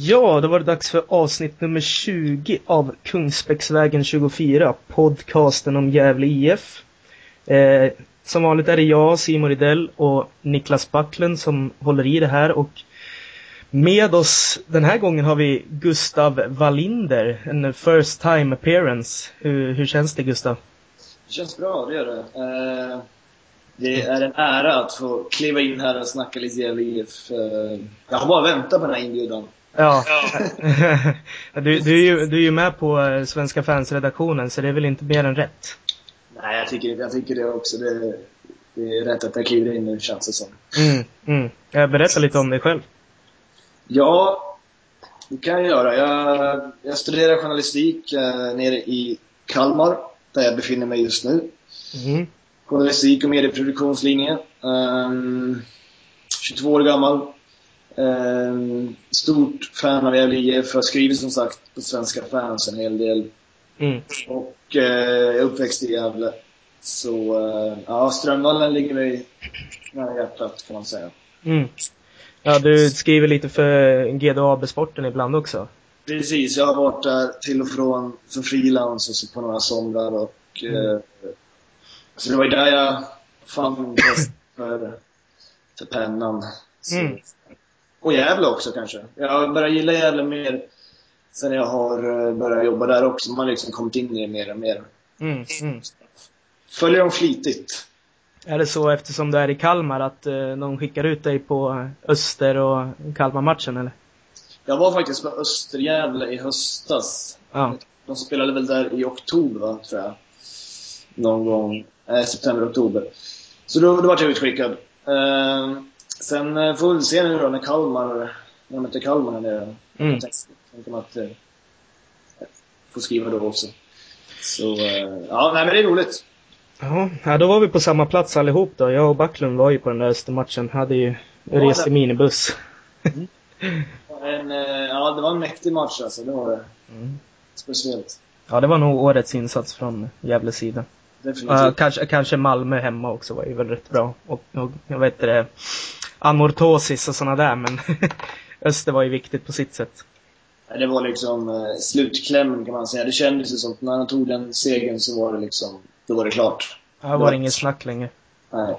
Ja, då var det dags för avsnitt nummer 20 av Kungsbäcksvägen 24, podcasten om Gävle IF. Eh, som vanligt är det jag, Simon Ridell och Niklas Backlund som håller i det här och med oss den här gången har vi Gustav Wallinder, en first time appearance. Hur, hur känns det Gustav? Det känns bra, det gör det. Eh, det är en ära att få kliva in här och snacka lite Gävle IF. Eh, jag har bara väntat på den här inbjudan. Ja. du, du, är ju, du är ju med på eh, Svenska fansredaktionen så det är väl inte mer än rätt? Nej, jag tycker, jag tycker det också. Det, det är rätt att jag kliver in nu, känns det som. Mm, mm. Jag berätta lite om dig själv. Ja, det kan jag göra. Jag, jag studerar journalistik eh, nere i Kalmar, där jag befinner mig just nu. Mm. Journalistik och medieproduktionslinje. Um, 22 år gammal. Um, stort fan av Gävle IF. Har skrivit som sagt på Svenska fans en hel del. Mm. Och uh, jag är uppväxt i Gävle. Så uh, ja, Strömvallen ligger mig nära hjärtat kan man säga. Mm. Ja, du skriver lite för GDAB-sporten ibland också. Precis, jag har varit där till och från som frilans och så på några somrar och mm. eh, så det var ju där jag fann intresse för, för pennan. Så. Mm. Och Gävle också kanske. Jag har börjat gilla Gävle mer sen jag har börjat jobba där också. Man har liksom kommit in i det mer och mer. Mm. Mm. Följer dem flitigt. Är det så eftersom du är i Kalmar att eh, de skickar ut dig på Öster och Kalmar-matchen eller? Jag var faktiskt på Östergävle i höstas. Ja. De spelade väl där i oktober, va, tror jag. Någon gång. Eh, september, oktober. Så då, då var jag utskickad. Eh, sen får vi se nu då när Kalmar, när de möter Kalmar här nere. Mm. Jag tänkte att eh, få skriva då också. Så, eh, ja, nej men det är roligt. Ja, då var vi på samma plats allihop då. Jag och Backlund var ju på den där Östermatchen. Hade ju Ja, rest i det- minibuss. En, eh, ja, det var en mäktig match alltså. Det var det. Mm. Speciellt. Ja, det var nog årets insats från Gävles sida. Definitivt. Ja, kanske, kanske Malmö hemma också var ju väl rätt bra. Och, och jag vet det, Anortosis och sådana där, men Öster var ju viktigt på sitt sätt. Det var liksom eh, slutklämmen kan man säga. Det kändes ju som att när han tog den segern så var det liksom, då var det klart. Här var det inget snack längre. Nej.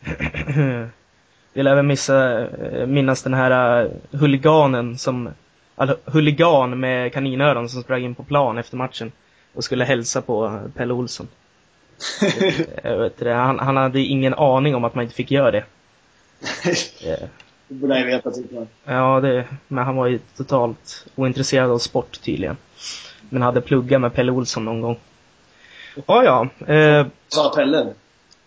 Vill även missa, eh, minnas den här uh, huliganen som, alltså huligan med kaninöron som sprang in på plan efter matchen och skulle hälsa på eh, Pelle Olsson. Jag vet det, han, han hade ingen aning om att man inte fick göra det. Eh, det borde jag veta tycker jag. Ja, det, men han var ju totalt ointresserad av sport tydligen. Men hade pluggat med Pelle Olsson någon gång. Ja, ja. Eh, Sa Pelle?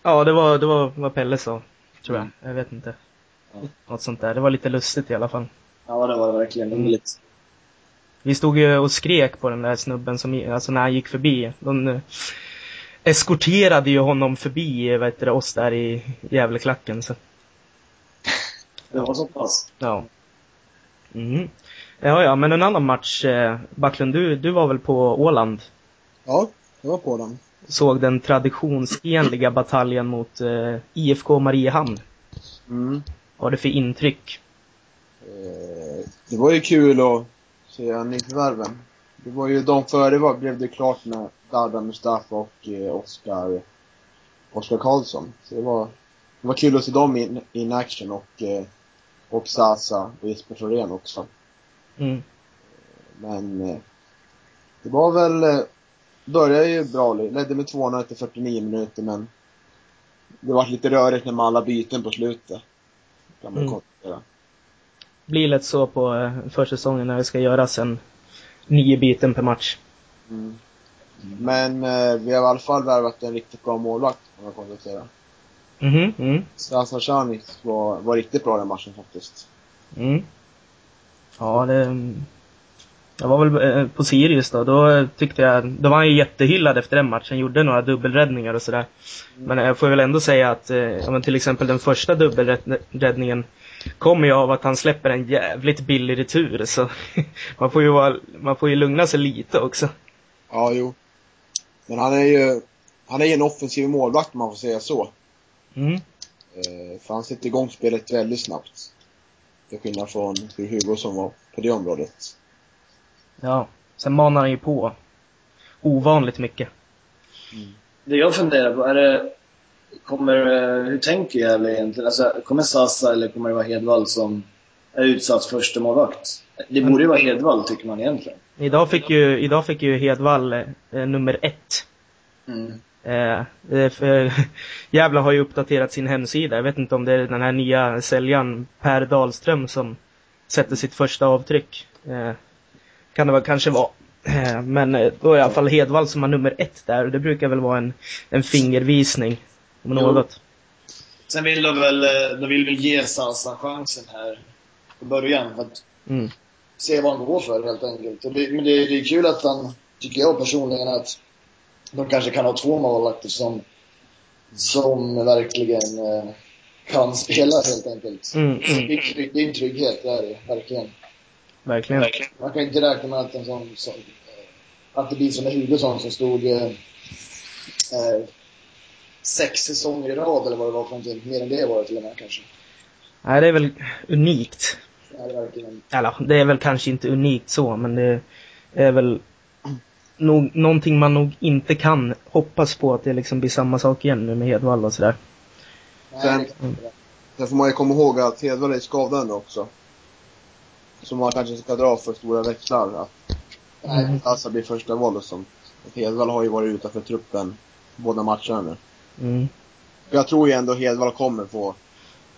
ja, det var, det var vad Pelle sa. Tror jag. Mm. Jag vet inte. Ja. Något sånt där. Det var lite lustigt i alla fall. Ja, det var det verkligen. Mm. Vi stod ju och skrek på den där snubben som, alltså när han gick förbi. De eh, eskorterade ju honom förbi, vad heter det, oss där i Gävleklacken. Så, Det var så pass. ja. Mm. Ja, ja, men en annan match. Eh, Backlund, du, du var väl på Åland? Ja, jag var på den. Såg den traditionsenliga bataljen mot eh, IFK Mariehamn. Mm. Vad har du för intryck? Eh, det var ju kul att se nyförvärven. Det var ju de före var, blev det klart med Dardan Mustafa och eh, Oskar Oskar Karlsson. Så det var, det var kul att se dem in, in action och, eh, och Sasa och Jesper Thorén också. Mm. Men eh, det var väl, eh, började ju bra, ledde med 2-0 efter 49 minuter men det var lite rörigt med alla byten på slutet. Kan man Mm. konstatera. Blir lätt så på eh, försäsongen när det ska göras en nio byten per match. Mm. Men eh, vi har i alla fall värvat en riktigt bra målvakt, kan man konstatera. Mhm, mm. Canic var, var riktigt bra den matchen faktiskt. Mm. Ja, det... Jag var väl eh, på Sirius då, då tyckte jag, då var han ju jättehyllad efter den matchen, gjorde några dubbelräddningar och sådär. Men jag får väl ändå säga att, eh, ja, men till exempel den första dubbelräddningen kommer ju av att han släpper en jävligt billig retur, så man får ju vara, man får ju lugna sig lite också. Ja, jo. Men han är ju, han är ju en offensiv målvakt om man får säga så. Mm. Eh, för han sätter igång spelet väldigt snabbt. Till skillnad från hur Hugosson var på det området. Ja. Sen manar han ju på ovanligt mycket. Det jag funderar på, är det, kommer, eh, hur tänker Gävle egentligen? Alltså, kommer Sasa eller kommer det vara Hedvall som är utsatt första målvakt? Det borde ju vara Hedvall, tycker man egentligen. Idag fick ju, idag fick ju Hedvall eh, nummer ett. Mm. Eh, eh, för, Gävle har ju uppdaterat sin hemsida. Jag vet inte om det är den här nya säljaren Per Dahlström som sätter sitt första avtryck. Eh, kan det väl kanske vara. Eh, men eh, då är i alla fall Hedvall som har nummer ett där och det brukar väl vara en, en fingervisning om något. Sen vill de väl, eh, de vill väl ge Sasa chansen här i början. För att Mm. se vad han går för helt enkelt. Det, men det, det är kul att han, tycker jag personligen, att de kanske kan ha två målvakter som, som verkligen eh, kan spela helt enkelt. Mm, Det, mm, är, trygg- det är en trygghet, det är det verkligen. verkligen. Man kan inte räkna med att en sån, sån eh, att det blir som med Hugosson som stod eh, eh, sex säsonger i rad eller vad det var för någonting. Mer än det var det till och med kanske. Nej, det är väl unikt. Det är verkligen. Eller, det är väl kanske inte unikt så, men det är väl nog, någonting man nog inte kan hoppas på att det liksom blir samma sak igen nu med Hedvall och sådär. Nej, Sen-. Sen får man ju komma ihåg att Hedvall är skadad nu också. Så man kanske ska dra för stora växlar. Att Nej. Assa blir första val och sånt. Hedvall har ju varit utanför truppen båda matcherna nu. Mm. Jag tror ju ändå Hedvall kommer få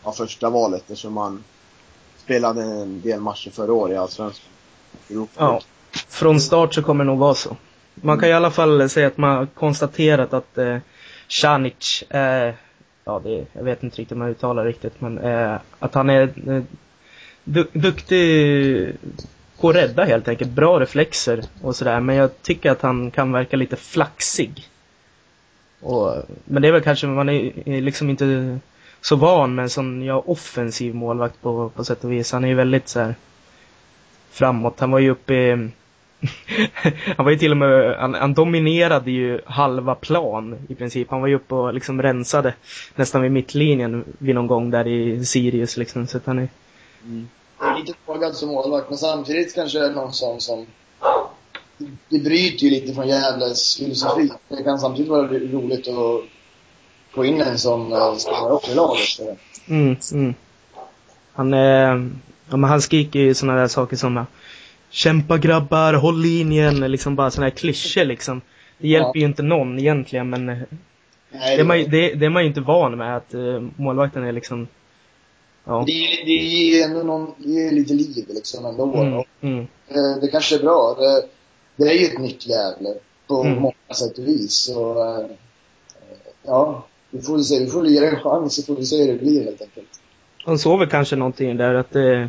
ja, första valet eftersom han spelade en del matcher förra året i Allsvenskan. Ja. Från start så kommer det nog vara så. Man kan i alla fall säga att man har konstaterat att eh, Šanic är, ja det, jag vet inte riktigt hur man uttalar det riktigt, men eh, att han är eh, du, duktig på att rädda helt enkelt. Bra reflexer och sådär, men jag tycker att han kan verka lite flaxig. Och, men det är väl kanske, man är, är liksom inte så van med en sån ja, offensiv målvakt på, på sätt och vis. Han är ju väldigt så här framåt. Han var ju uppe i han var ju till och med, han, han dominerade ju halva plan i princip. Han var ju uppe och liksom rensade nästan vid mittlinjen vid någon gång där i Sirius liksom. Så att han är, Mm. Är lite frågad som målvakt, men samtidigt kanske är det någon sån som... Det bryter ju lite från Gävles filosofi. Det kan samtidigt vara roligt att få in en som eh, spelar i laget. Mm, mm. Han är, ja, men han skriker ju sådana där saker som Kämpa grabbar, håll linjen, liksom bara sådana här klyschor liksom. Det hjälper Ja. ju inte någon egentligen men eh, Nej, det är, man, ju- det, det är man ju inte van med att uh, målvakten är liksom Ja. det, det ger ändå någon, det ger lite liv liksom ändå. Mm, Och, mm, eh, det kanske är bra. Det, det är ju ett nytt Gävle på Mm. många sätt och vis. Så, eh, ja, vi får väl se. Vi får ge det en chans så får vi se hur det blir helt enkelt. Han väl kanske någonting där att eh,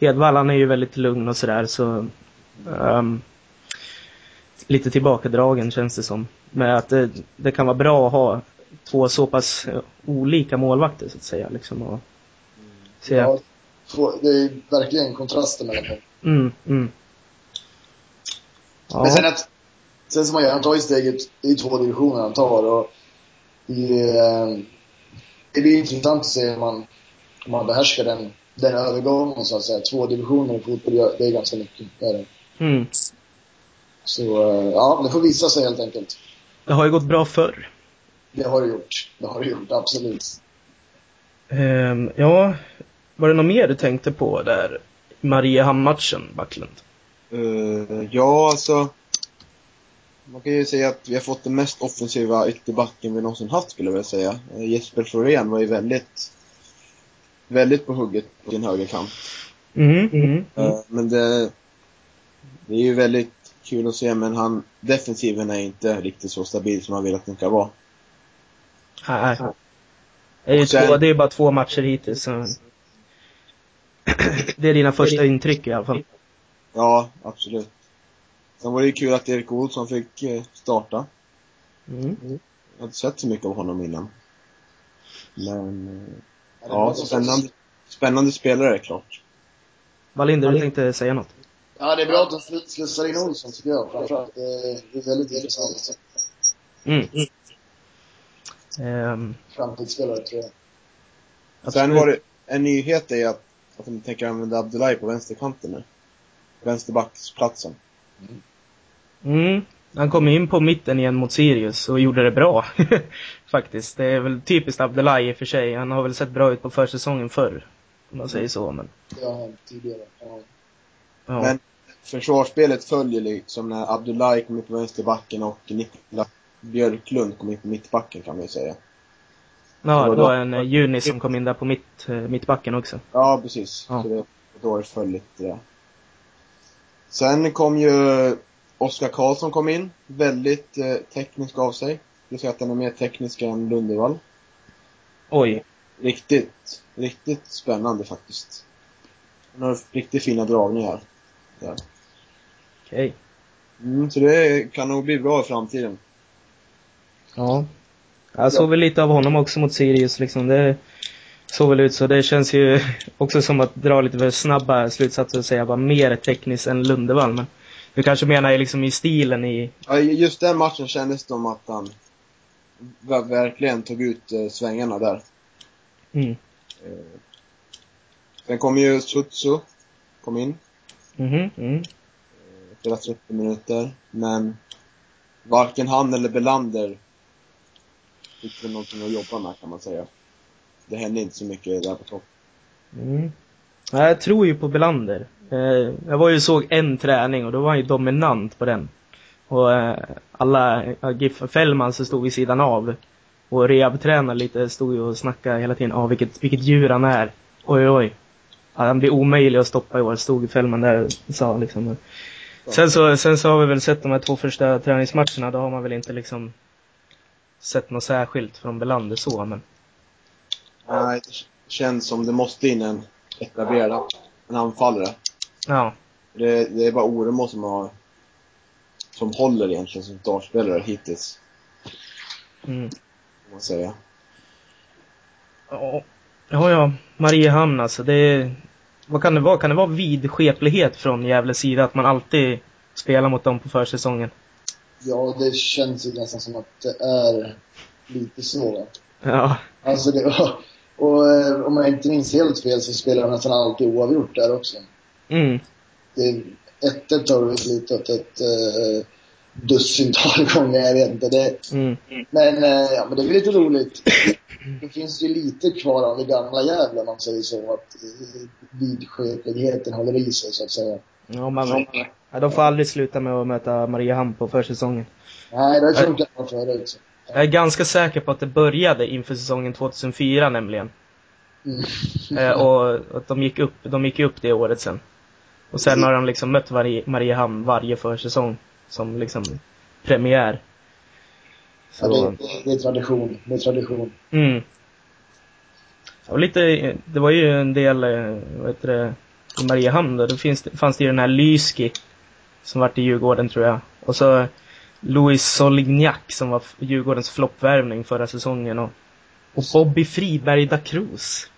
Hedvall han är ju väldigt lugn och sådär så ehm, Lite tillbakadragen känns det som. Men att det, det kan vara bra att ha två så pass eh, olika målvakter så att säga liksom. Och, se. Ja, två, det är verkligen kontraster mellan dem. Mm, mm. Men sen Ja, att, sen som man gör, han tar ju steget, är två divisioner han tar och det, eh, det blir intressant att se om man, om man behärskar den, den övergången så att säga. Två divisioner i fotboll, det är ganska mycket. Det är det. mm. Så, eh, ja, det får visa sig helt enkelt. Det har ju gått bra förr. Det har det gjort. Det har det gjort, absolut. Ehm, ja, var det något mer du tänkte på där? Mariehamn-matchen, Backlund? Eh, ja, alltså. Man kan ju säga att vi har fått den mest offensiva ytterbacken vi någonsin haft skulle jag vilja säga. Eh, Jesper Florén var ju väldigt, väldigt på hugget på sin högerkant. Mm, mm, Eh, mm. men det, det är ju väldigt kul att se, men han, defensiven är inte riktigt så stabil som man vill att den ska vara. Nej. Det är ju sen- två, det är bara två matcher hittills. Så. Det är dina första intryck i alla fall. Ja, absolut. Sen var det ju kul att Erik Olsson fick eh, starta. Mm. Jag har inte sett så mycket av honom innan. Men, eh, ja, spännande, spännande spelare klart. Wallinder, du tänkte säga något? Ja, det är bra att de slu- slussar in Olsson tycker jag framförallt. Det är, är väldigt intressant. Mm. Ehm, Framtidsspelare tror jag. Sen absolut. var det, en nyhet är att att de tänker använda Abdullahi på vänsterkanten nu. Vänsterbacksplatsen. Mm. Han kom in på mitten igen mot Sirius och gjorde det bra. Faktiskt. Det är väl typiskt Abdullahi i och för sig. Han har väl sett bra ut på försäsongen förr. Om man säger så, men... Hänt tidigare. Ja. Ja. Men försvarsspelet följer liksom när Abdullahi kom in på vänsterbacken och Niklas Björklund kom in på mittbacken kan man ju säga. ja, det var det var en eh, Juni som kom in där på mitt, eh, mittbacken också. Ja, precis. Ja. Så det, då har det följt det. Sen kom ju Oskar Karlsson kom in. Väldigt eh, teknisk av sig. Jag säga att han är mer teknisk än Lundevall. Oj. Riktigt, riktigt spännande faktiskt. Han har riktigt fina dragningar. Okej. Mm, så det kan nog bli bra i framtiden. Ja. Jag såg väl lite av honom också mot Sirius liksom. Det såg väl ut så. Det känns ju också som att dra lite för snabba slutsatser och säga bara mer tekniskt än Lundevall. Men du kanske menar liksom i stilen i... Ja, just den matchen kändes det som att han ver- verkligen tog ut eh, svängarna där. Mm. Eh, sen kom ju Sutsu, kom in. Mhm, mm. Spela 30 minuter. Men varken han eller Belander fick väl någonting att jobba med kan man säga. Det hände inte så mycket där på topp. Mm. Ja, Jag tror ju på Belander. Eh, Jag var ju såg en träning och då var han ju dominant på den. Och eh, alla, ja, GIF Fällman som stod vid sidan av och rehabtränare lite stod ju och snackade hela tiden. Ja, vilket, vilket djur han är. Oj, oj. Ja, han blir omöjlig att stoppa i år, stod Fällman där och sa liksom. Sen så, sen så har vi väl sett de här två första träningsmatcherna, då har man väl inte liksom sett något särskilt från Belander så, men Nej, det känns som det måste in en etablerad, en anfallare. ja. Det, det är bara Oremo som har som håller egentligen som startspelare hittills, Mm. kan man säga. Ja, ja. Mariehamn alltså. Det är, vad kan det vara? Kan det vara vidskeplighet från Gävles sida att man alltid spelar mot dem på försäsongen? ja, det känns ju nästan som att det är lite så. Ja. Alltså det var, och eh, om jag inte minns helt fel så spelar de nästan alltid oavgjort där också. Mm. Det, ettet har vi slutat ett eh, dussintal gånger, jag vet inte. Det, Mm. men, eh, ja, men det är lite roligt. Det finns ju lite kvar av det gamla Gävle om man säger så. Att vidskepligheten håller i sig så att säga. Ja, man, ja, de får aldrig sluta med att möta Mariehamn på försäsongen. Nej, det har funkat bra förut. så. Jag är ganska säker på att det började inför säsongen 2004 nämligen. Mm. Eh, och att de gick upp, de gick upp det året sen. Och sen har de liksom mött Marie, Mariehamn varje försäsong. Som liksom premiär. Så, Ja, det, det, är tradition. Det är tradition. Mm. Och lite, det var ju en del, eh, vad heter det, i Mariehamn då, då finns fanns det ju den här Lyski. Som vart i Djurgården tror jag. Och så Louis Solignac som var Djurgårdens floppvärvning förra säsongen och, och Bobby Friberg da Cruz.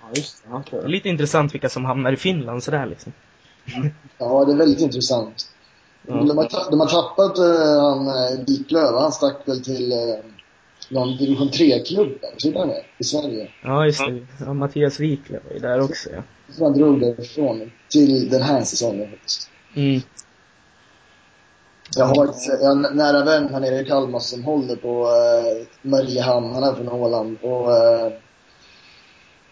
Ja, just det. Tror Det är lite intressant vilka som hamnar i Finland sådär liksom. Ja, det är väldigt intressant. Ja. De, har, de har tappat uh, han Wiklöf. Han stack väl till uh, någon division 3-klubb till och med, i Sverige. Ja, just det. Ja, Mattias Wiklöf var ju där också ja. Så han drog därifrån till den här säsongen faktiskt. Mm. Jag har varit, jag har en nära vän här nere i Kalmar som håller på uh, Mariehamn. Han är från Åland. Och uh,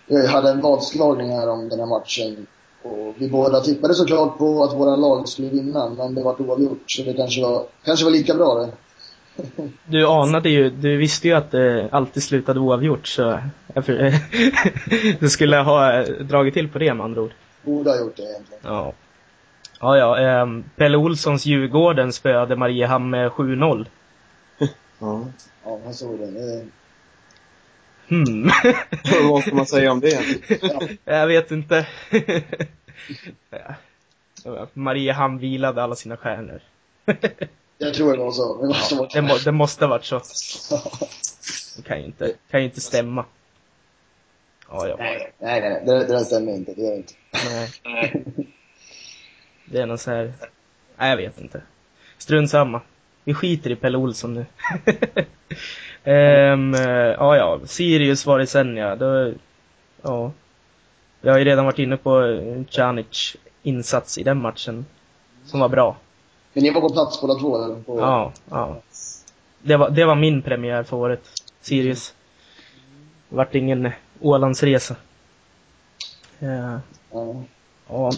jag hade en vadslagning här om den här matchen. Och vi båda tippade såklart på att våra lag skulle vinna, men det var oavgjort. Så det kanske var, kanske var lika bra det. Du anade ju, du visste ju att det alltid slutade oavgjort så du skulle ha eh, dragit till på det med andra ord. Borde ha gjort det egentligen. Ja. Ja, ja. ehm, Pelle Olssons Djurgården spöade Mariehamn med 7-0. Ja. Ja, jag såg det. det Hmm. Vad ska man säga om det? jag vet inte. Ja. Mariehamn vilade alla sina stjärnor. jag tror det var så. Det måste vara Det, må, det måste ha varit så. Det kan ju inte, kan ju inte stämma. Ja, ja. nej, nej, nej. Det, det där stämmer inte. Det gör det inte. Nej. Det är någon så här... Nej, jag vet inte. Strunt samma. Vi skiter i Pelle Olsson nu. Eh, ja, ja. Sirius var det sen ja. Då, ja. Jag har ju redan varit inne på eh, Canic insats i den matchen. Som var bra. Men ni var på plats båda två? Eller? På... Ja, ja. Det var, det var min premiär för året. Sirius. Vart ingen Ålandsresa. Ja. Ja. ja.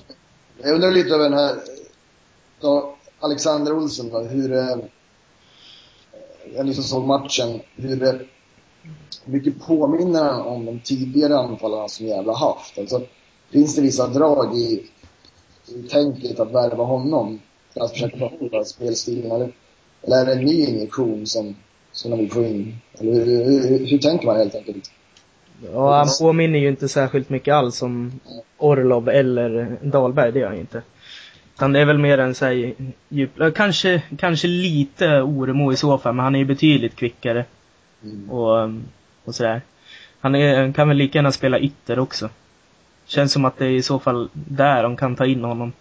Jag undrar lite över den här då, Alexander Olsen då, hur eh, jag liksom såg matchen, hur eh, mycket påminner han om de tidigare anfallarna som Gävle haft? Alltså, finns det vissa drag i, i tänket att värva honom för att försöka behålla spelstilen? Eller, eller är det en ny injektion som, som de vill få in? Eller hur, hur, hur, hur tänker man helt enkelt? Ja, han påminner ju inte särskilt mycket alls om Orlov eller Dahlberg, det gör han ju inte. Utan det är väl mer en såhär djup, kanske, kanske lite Oremo i så fall, men han är ju betydligt kvickare. Mm. Och, och sådär. Han är, kan väl lika gärna spela ytter också. Känns som att det är i så fall där de kan ta in honom.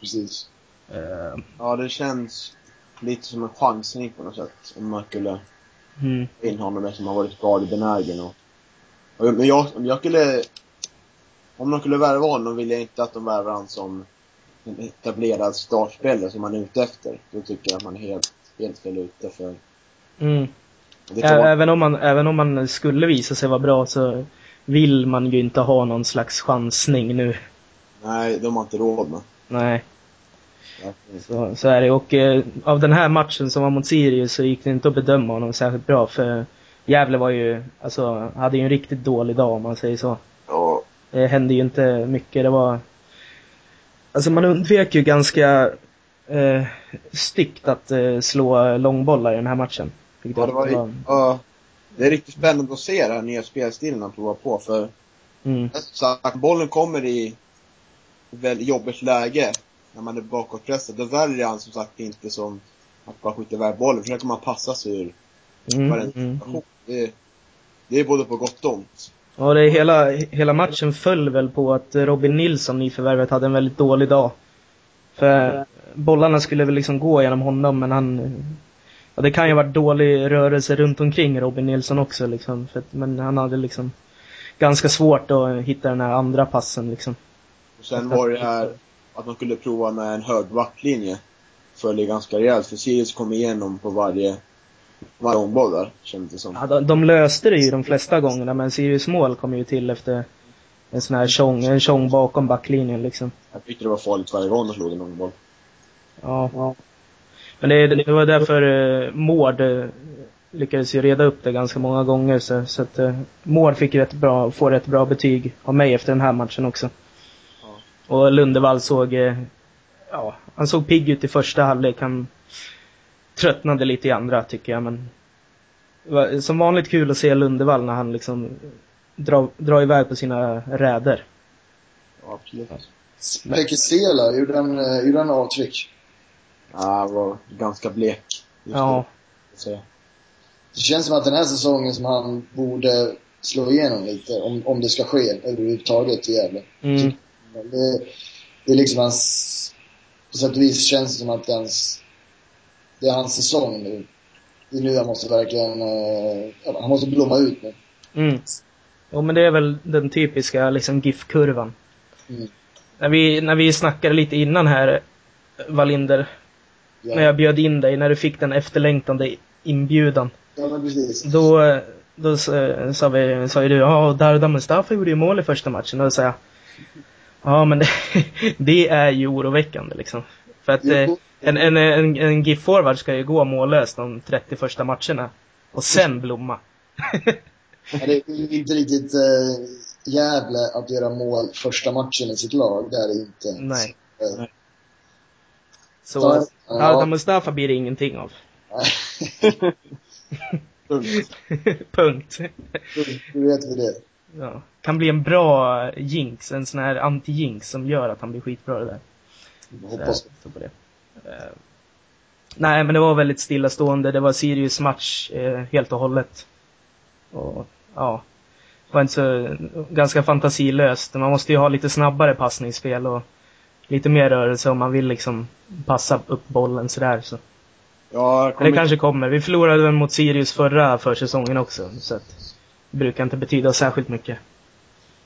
Precis. Uh, Ja, det känns lite som en chansning på något sätt. Om man skulle mm, in honom eftersom han varit skadebenägen och Men jag, om jag skulle Om de skulle värva honom vill jag inte att de värvar honom som en etablerad startspelare som man är ute efter. Då tycker jag att man är helt, helt fel ute för mm. Även om, man, även om man skulle visa sig vara bra så vill man ju inte ha någon slags chansning nu. Nej, de har inte råd med. Nej. Så, så är det. Och eh, av den här matchen som var mot Sirius så gick det inte att bedöma honom särskilt bra för Gävle var ju, alltså, hade ju en riktigt dålig dag om man säger så. Ja, Det hände ju inte mycket. Det var... Alltså man undvek ju ganska eh, styggt att eh, slå långbollar i den här matchen. Ja, det var, ja, det är riktigt spännande att se den här nya spelstilen han provar på för Mm, Så att bollen kommer i väldigt jobbigt läge när man är bakåtpressad, då väljer han som sagt inte som att bara skjuta iväg bollen. Försöker man passa sig ur mm, varenda mm. Det, det är både på gott och ont. Ja, det är hela, hela matchen föll väl på att Robin Nilsson, nyförvärvet, hade en väldigt dålig dag. För bollarna skulle väl liksom gå genom honom, men han... Ja, det kan ju ha varit dålig rörelse runt omkring Robin Nilsson också liksom. För, men han hade liksom ganska svårt att hitta den här andra passen liksom. Och sen var det här att man skulle prova med en hög backlinje. Följde ganska rejält, för Sirius kom igenom på varje, varje långboll där, kändes det som. Ja, de, de löste det ju de flesta gångerna, men Sirius mål kom ju till efter en sån här tjong, en tjong bakom backlinjen liksom. Jag tyckte det var farligt varje gång de slog en långboll. Ja. Men det, det var därför eh, Mård eh, lyckades ju reda upp det ganska många gånger så, så att eh, Mård fick rätt bra, får rätt bra betyg av mig efter den här matchen också. Ja. Och Lundevall såg, eh, ja, han såg pigg ut i första halvlek. Han tröttnade lite i andra tycker jag men det var som vanligt kul att se Lundevall när han liksom drar, drar iväg på sina räder. Ja, absolut. Pekesela, gjorde han, eh, gjorde han avtryck? Ja, han var ganska blek. Ja. säga. Det känns som att den här säsongen som han borde slå igenom lite, om, om det ska ske överhuvudtaget i Gävle. Mm. Det, det är liksom hans, på sätt och vis känns det som att hans, det är hans säsong nu. Det är nu han måste verkligen, eh, han måste blomma ut nu. Mm. Jo men det är väl den typiska liksom GIF-kurvan. Mm. När vi, när vi snackade lite innan här, Wallinder, Ja. när jag bjöd in dig, när du fick den efterlängtande inbjudan. ja, men precis. Då, då sa vi, sa ju du, ja Darda Mustafa gjorde ju mål i första matchen. Och då sa jag, ja men det, det är ju oroväckande liksom. För att eh, Jo. En, en, en, en GIF-forward ska ju gå mållös de 30 första matcherna. Och sen blomma. Ja, det är inte riktigt eh, Gävle att göra mål första matchen i sitt lag. Det är det inte. Nej. Eh, Så Ja, ja. Mustafa blir det ingenting av. Punkt. Punkt. Hur vet vi det? Ja. Kan bli en bra jinx, en sån här anti-jinx som gör att han blir skitbra det där. Jag Så jag hoppas. på det. Eh, nej, men det var väldigt stillastående. Det var Sirius match eh, helt och hållet. Och ja, det var inte så, ganska fantasilöst. Man måste ju ha lite snabbare passningsspel och lite mer rörelse om man vill liksom passa upp bollen sådär. Så. Ja, kommer det kanske kommer. Vi förlorade väl mot Sirius förra försäsongen också. Så att det brukar inte betyda särskilt mycket.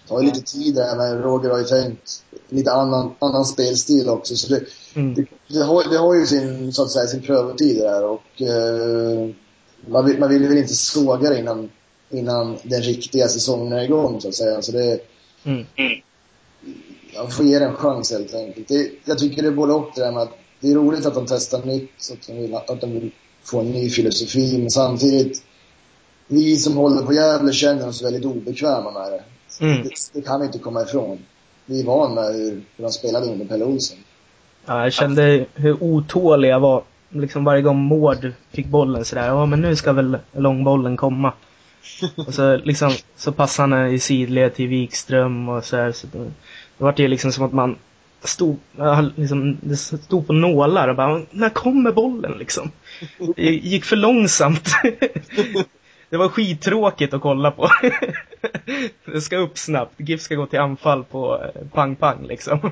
tar ju lite tid där, men Roger har ju tänkt lite annan, annan spelstil också. Så det, Mm. det, det, har, det har ju sin, så att säga, sin prövotid där och eh, man, vill, man vill väl inte såga det innan, innan den riktiga säsongen är igång så att säga. Så det, Mm. jag får ge det en chans helt enkelt. Det, jag tycker det är både och det där med att det är roligt att de testar nytt, så att de vill, att de vill få en ny filosofi, men samtidigt vi som håller på Gävle känner oss väldigt obekväma med det. Mm. Det, det kan vi inte komma ifrån. Vi är vana med hur, hur de spelade under Pelle Olsson. Ja, jag kände hur otålig jag var. Liksom varje gång Mård fick bollen sådär, ja men nu ska väl långbollen komma. Och så liksom, så passade han i sidled till Wikström och så här, så då, då var det ju liksom som att man stod, liksom, det stod på nålar och bara, när kommer bollen liksom? Det gick för långsamt. Det var skittråkigt att kolla på. Det ska upp snabbt. GIF ska gå till anfall på eh, pang-pang liksom.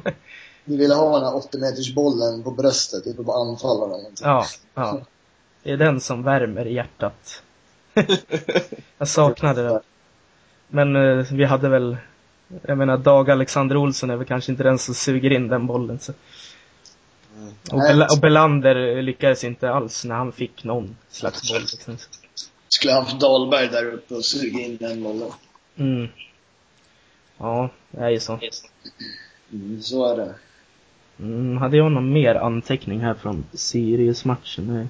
Vi ville ha den här 80 meters bollen på bröstet, uppe på anfallarna. eller någonting. Ja, ja. Det är den som värmer i hjärtat. Jag saknade det. Men eh, vi hade väl, jag menar Dag Alexander Olsson är väl kanske inte den som suger in den bollen. Så. Mm. Och, Bel och Belander lyckades inte alls när han fick någon slags boll. Liksom. Skulle haft Dahlberg där uppe och suga in den bollen. Mm. Ja, det är ju så. Mm, så är det. Mm, hade jag någon mer anteckning här från Sirius-matchen?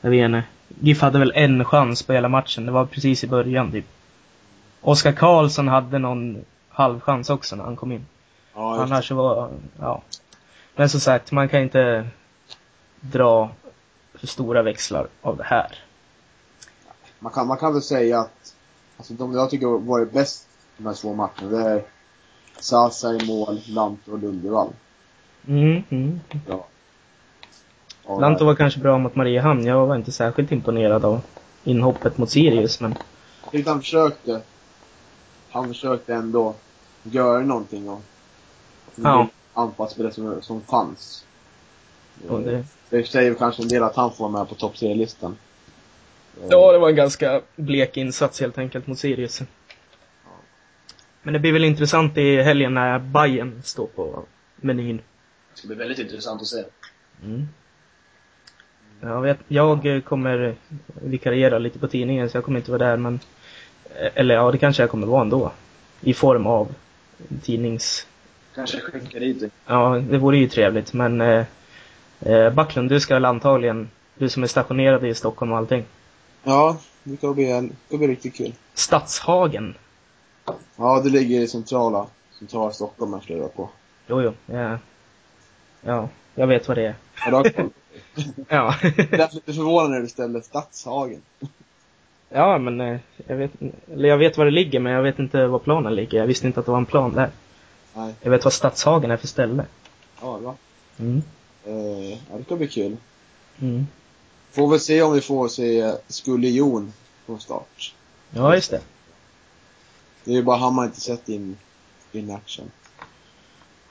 Jag vet inte. GIF hade väl en chans på hela matchen. Det var precis i början typ. Oskar Karlsson hade någon halvchans också när han kom in. Ja. Annars så var, ja. Men som sagt, man kan inte dra för stora växlar av det här. man, kan, man kan väl säga att, alltså de jag tycker varit bäst de här två matcherna, det är Sasa i mål, Lantto och Lundevall. Mm, mm. Ja. Ja, Lanto var kanske bra mot Mariehamn. Jag var inte särskilt imponerad av inhoppet mot Sirius, men Jag tyckte han försökte, han försökte ändå göra någonting och Ja. anpassspelare som, som fanns. och det, Det säger kanske en del att han får vara med på topp 3-listan. Ja, det var en ganska blek insats helt enkelt mot Sirius. Men det blir väl intressant i helgen när Bayern står på menyn. Det ska bli väldigt intressant att se. Mm. Jag, vet, jag kommer vikariera lite på tidningen så jag kommer inte vara där men Eller ja, det kanske jag kommer vara ändå. I form av tidnings... Kanske skicka dit det. Ja, det vore ju trevligt men eh, eh, Backlund, du ska väl antagligen, du som är stationerad i Stockholm och allting. Ja, det ska bli, det bli riktigt kul. Stadshagen. Ja, det ligger i centrala, centrala Stockholm jag skulle på. Jo, jo. Ja. Ja, jag vet vad det är. Ja, du har koll. Ja. Är lite förvånad när du ställde Stadshagen. ja, men eh, jag vet, eller jag vet var det ligger men jag vet inte var planen ligger. Jag visste inte att det var en plan där. Nej. Jag vet vad Stadshagen är för ställe. Ja, bra. Mm. Eh, ja, det ska bli kul. Mm. Får väl se om vi får se Skulle Jon från start. Ja, just det. Det är ju bara han man inte sett in, in action.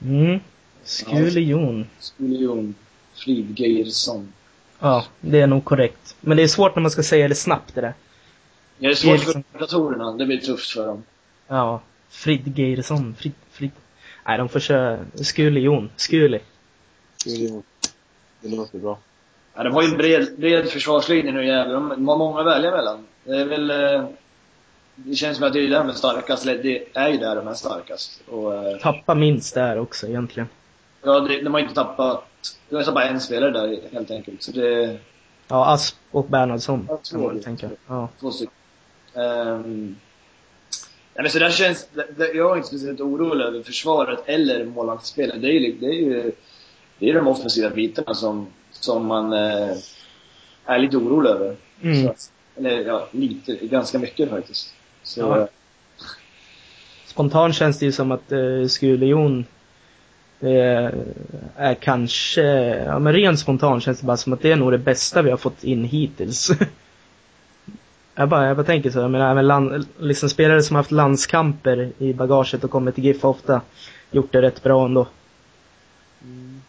Mm. Skulejon. Skuljon Fridgeirsson. Ja, det är nog korrekt. Men det är svårt när man ska säga det snabbt det där. Ja, det är Det är svårt liksom- för datorerna. Det blir tufft för dem. Ja. Fridgeirsson. Frid, Frid. Nej, de får köra Skulejon. Skuli. Skulle Jon. Det låter bra. Ja, de har ju en bred, bred försvarslinje nu jävlar. De, de har många att välja mellan. Det är väl... Eh, det känns som att det är där de är starkast. Det är ju där de är starkast. Och, eh, Tappa minst där också egentligen. Ja, det, de har inte tappat... De har tappat en spelare där helt enkelt. Så det... Ja, Asp och Bernhardsson. Två. tänka. Ja. Två stycken. Um, men så där känns, jag är inte speciellt orolig över försvaret eller målvaktsspelet. Det är ju, det är ju, det är de offensiva bitarna som, som man eh, är lite orolig över. Mm. Så, eller ja, lite, ganska mycket faktiskt. Så, Ja. Spontant känns det ju som att eh, Skulejon eh, är kanske, ja men rent spontant känns det bara som att det är nog det bästa vi har fått in hittills. jag, bara, jag bara tänker så, jag menar även land, liksom spelare som haft landskamper i bagaget och kommit till GIF har ofta gjort det rätt bra ändå.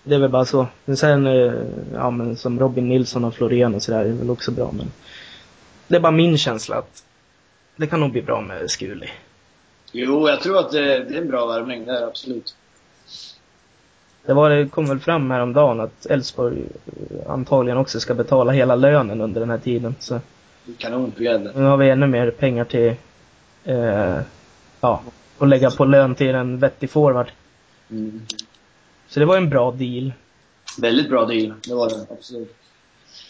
Det är väl bara så. Men sen, eh, ja men som Robin Nilsson och Florén och sådär är väl också bra men det är bara min känsla att det kan nog bli bra med Skuli. Jo, jag tror att det, det är en bra värvning, det är det absolut. Det, var, det kom väl fram häromdagen att Elfsborg eh, antagligen också ska betala hela lönen under den här tiden. Så Det är kanon för Gävle. nu har vi ännu mer pengar till, eh, ja, att lägga på lön till en vettig forward. Mm. Så det var en bra deal. Väldigt bra deal, det var det. Absolut.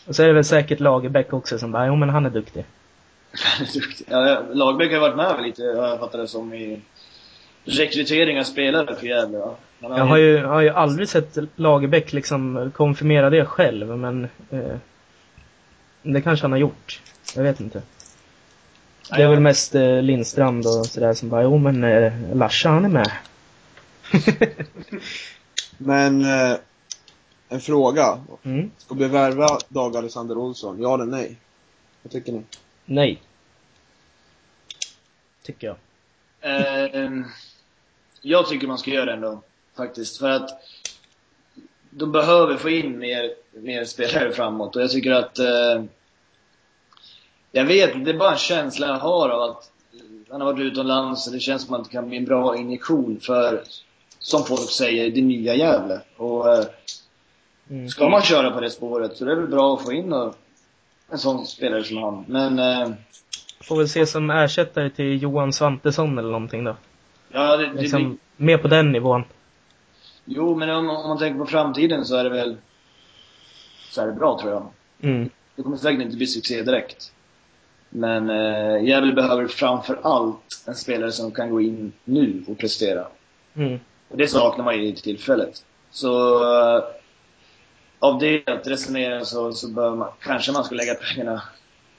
Och så är det väl säkert Lagerbäck också som bara, jo men han är duktig. Duktig. Ja, Lagerbäck har varit med lite, har jag fattat det som, i rekrytering av spelare för Gävle. Va? Jag har ju, har ju aldrig sett Lagerbäck liksom konfirmera det själv, men eh, det kanske han har gjort. Jag vet inte. Det är väl mest eh, Lindstrand och sådär som bara, jo men eh, Larsa han är med. Men, eh, en fråga. mm. Ska vi värva Dag Alexander Olsson? Ja eller nej? Vad tycker ni? Nej. Tycker jag. Eh, jag tycker man ska göra det ändå, faktiskt. För att de behöver få in mer, mer spelare framåt. Och jag tycker att... Eh, jag vet det är bara en känsla jag har av att han har varit utomlands och det känns som att det kan bli en bra injektion för, som folk säger, det nya Gävle. Och eh, Mm. ska man köra på det spåret så det är väl bra att få in och, en sån spelare som han. Men eh, Får väl se som ersättare till Johan Svantesson eller någonting då. ja, det, det, Liksom, mer på den nivån. Jo, men om, om man tänker på framtiden så är det väl så är det bra tror jag. Mm. Det kommer säkert inte bli succé direkt. Men eh, Gävle behöver framför allt en spelare som kan gå in nu och prestera. Mm. Och det saknar man ju i tillfället. Så eh, av det att resonera så, så bör man, kanske man ska lägga pengarna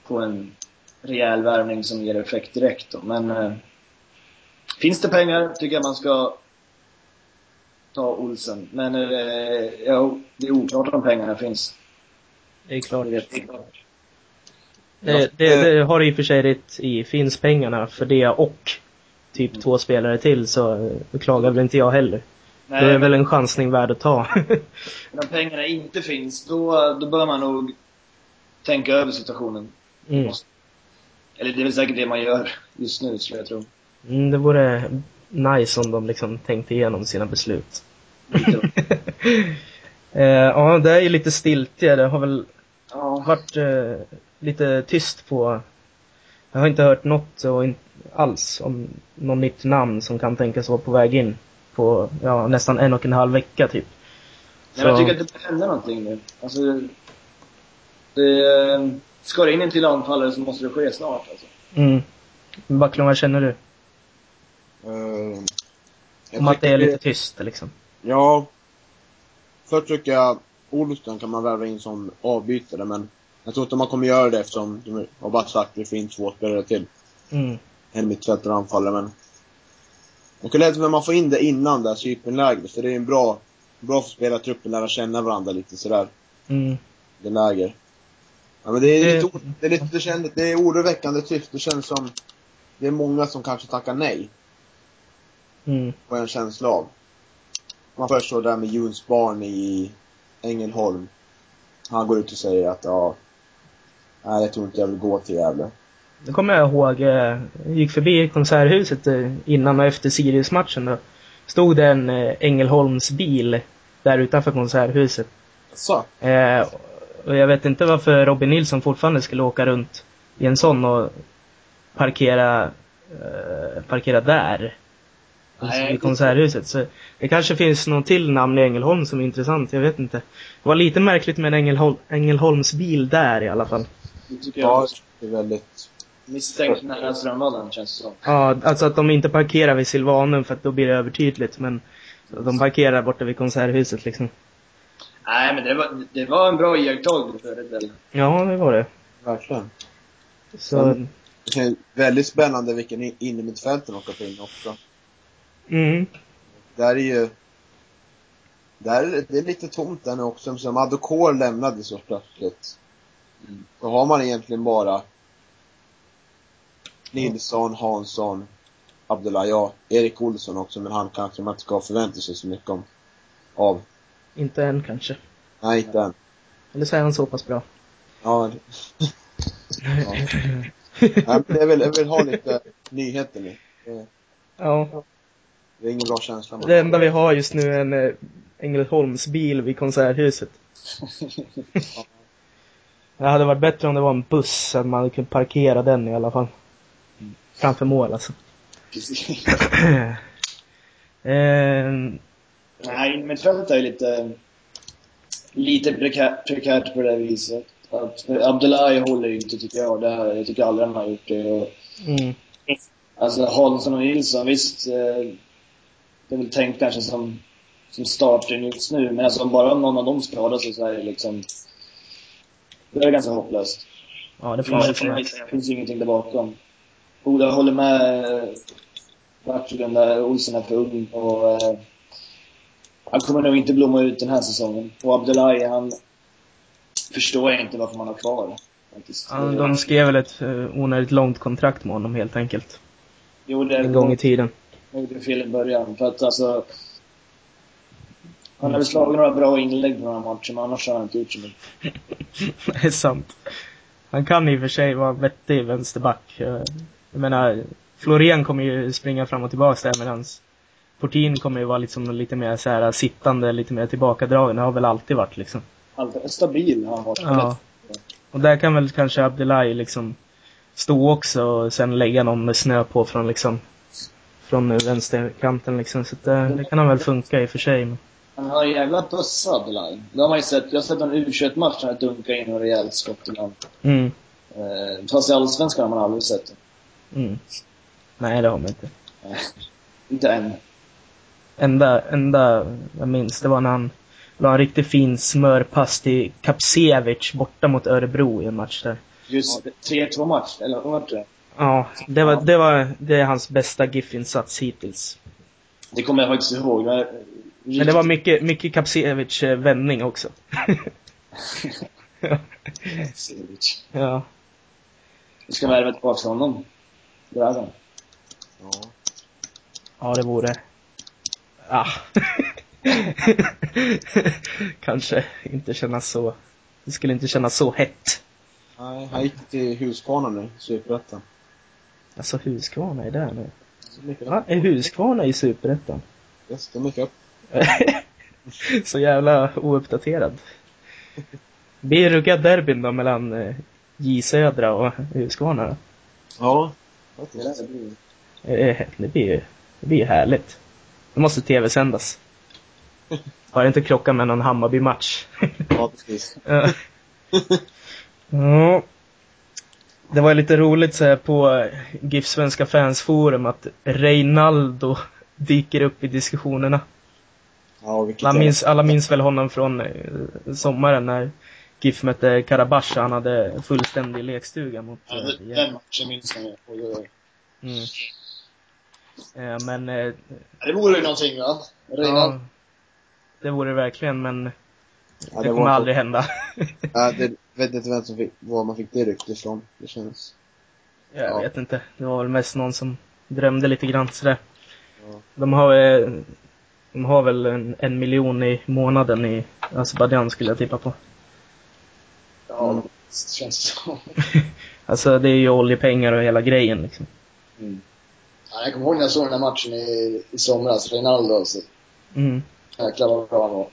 på en rejäl värvning som ger effekt direkt då. Men eh, finns det pengar tycker jag man ska ta Olsen. Men eh, ja, det är oklart om pengarna finns. Det är klart. Det jag inte. Det, det, det har i och för sig rätt i. Finns pengarna för det och typ två spelare till så eh, beklagar väl inte jag heller. Är Nej, det men väl en chansning värd att ta. om pengarna inte finns, då, då bör man nog tänka över situationen. mm. Eller det är väl säkert det man gör just nu, skulle jag tro. Mm, det vore nice om de liksom tänkte igenom sina beslut. Eh, ja, det är ju lite stiltje. Det har väl Ja. varit eh, lite tyst på... Jag har inte hört något och in, alls om något nytt namn som kan tänkas vara på väg in på ja, nästan en och en halv vecka typ. Nej, men jag tycker att det hända någonting nu. Alltså, det, ska det in en till anfallare så måste det ske snart alltså. Mm. Backlund, vad känner du? Eh, jag Om att det är lite tyst liksom. Ja. Först tycker jag Olsson kan man värva in som avbytare, men jag tror inte man kommer göra det eftersom de har bara sagt att vi får in två spelare till. Mm. En mittfältare och anfallare, men kan läsa men man får in det innan det här Cypernlägret, för det är en bra, bra för spelartruppen lära känna varandra lite sådär. Mm. Det läger. Ja, men det är Det- lite, det är lite, det känns, det är oroväckande tyst. Det känns som, det är många som kanske tackar nej. Mm. Får jag en känsla av. Man först såg det där med Juns barn i Ängelholm. Han går ut och säger att ja, nej jag tror inte jag vill gå till Gävle. Det kommer jag ihåg. eh, Jag gick förbi Konserthuset eh, innan och efter Sirius-matchen då. Stod det en eh, Ängelholms bil där utanför Konserthuset. Så. Eh, och jag vet inte varför Robin Nilsson fortfarande skulle åka runt i en sån och parkera, eh, parkera där. Nej, I Konserthuset. Så det kanske finns någon till namn i Ängelholm som är intressant, jag vet inte. Det var lite märkligt med en Ängelholm, Ängelholms bil där i alla fall. Det tycker Ja, jag det är väldigt, misstänkt nära Strömvallen, känns det som. Ja, alltså att de inte parkerar vid Silvanum för att då blir det övertydligt, men de parkerar borta vid Konserthuset liksom. Nej, men det var, det var en bra iakttagelse för det väl. Ja, det var det. verkligen. Så. Det känns väldigt spännande vilken in- innermittfältare de få in också. Mm. Där är ju, där är det, är lite tomt där nu också, som Adokor lämnade så plötsligt. Mm. Då har man egentligen bara Nilsson, Hansson, Abdullah, ja, Erik Olsson också, men han kanske man inte ska förvänta sig så mycket om, av. Inte än kanske. Nej, inte än. Eller så är han så pass bra. Ja, ja. Nej, men jag vill, jag vill ha lite nyheter nu. Ja. Det är ingen bra känsla. man Det enda vi har just nu är en eh, Ängelholmsbil vid Konserthuset. Det hade varit bättre om det var en buss, så att man hade kunnat parkera den i alla fall. Framför mål alltså. Precis. Ehm, Nej, mittfältet är lite, lite prekärt, prekärt på det viset. Att Abdullahi håller inte, tycker jag. Det här, jag tycker aldrig han har gjort det. Och, mm, alltså Hansson och Nilsson, visst. Eh, det är väl tänkt kanske som, som starten just nu. Men alltså om bara någon av dem skadar sig så är det liksom... Det är ganska hopplöst. ja, det får man säga. det finns ingenting där bakom. Och jag håller med eh, verkligen där Olsen är för ung och eh, han kommer nog inte blomma ut den här säsongen. Och Abdullahi, han förstår jag inte varför man har kvar. Faktiskt. Ja, de skrev väl ett eh, onödigt långt kontrakt med honom helt enkelt. Jo, det En gång i tiden. Jag gjorde fel i början. För att alltså... Han har väl slagit några bra inlägg på några matcher, men annars har han inte gjort så mycket. Det är sant. Han kan i och för sig vara vettig vänsterback. Jag menar, Florén kommer ju springa fram och tillbaka där medan Portin kommer ju vara liksom lite mer så här sittande, lite mer tillbakadragen. Det har väl alltid varit liksom. Alltid stabil har han varit. Ja. Och där kan väl kanske Abdullahi liksom stå också och sen lägga någon med snö på från liksom från vänsterkanten liksom. Så det, det kan han väl funka i och för sig. Men, Han har en jävla bössa, Abdullahi. Det har man ju sett. Jag har sett en U21-match när han dunkar in och rejält skott ibland. mm, Eh, fast i Allsvenskan har man aldrig sett det. mm. Nej, det har man inte. Eh, inte än. Enda, enda jag minns, det var när han la en riktigt fin smörpass till Kapsevich borta mot Örebro i en match där. Just 3-2 match, eller vad var det? Ja, det var, det var, det är hans bästa GIF-insats hittills. Det kommer jag faktiskt ihåg. Men, Men det var mycket, mycket Kapsevich eh, vändning också. Sivic. Ja. Vi ska värva tillbaka honom. Det är han. Ja. Ja, det vore... Ah. Kanske inte kännas så... Det skulle inte kännas så hett. Nej, han gick till Huskvarna nu, Superettan. Alltså Huskvarna är där nu. Så mycket Va? Är Huskvarna i Superettan? Yes, de gick upp. så jävla ouppdaterad. Blir det rugga derbyn då mellan eh, J Södra och Huskvarna då? Ja. Faktiskt. Eh, Det blir ju det blir härligt. Det måste tv-sändas. Bara inte krocka med någon Hammarby-match. Ja, precis. Ja. Det var lite roligt så här på GIF Svenska fansforum att Reinaldo dyker upp i diskussionerna. Ja, Alla minns, alla minns väl honom från eh, sommaren när GIF mötte Karabach han hade fullständig lekstuga mot Ja, eh, det- Gävle. den matchen minns jag. Oj, oj, oj. mm. eh, Men eh, Det vore ju någonting va? Reinald. ja, det vore det verkligen men Ja, det var kommer aldrig hända. Ja, det vet inte vem som fick, var man fick det ryktet ifrån. Det känns... Jag Ja. vet inte. Det var väl mest någon som drömde lite grann sådär. Ja. De har, eh, de har väl en, en miljon i månaden i Azerbajdzjan skulle jag tippa på. Ja, Mm. det känns så. Alltså det är ju oljepengar och hela grejen liksom. Mm. Ja, jag kommer ihåg när jag såg den här matchen i, i somras. Reinaldo alltså. Mm. Jäklar vad bra han var.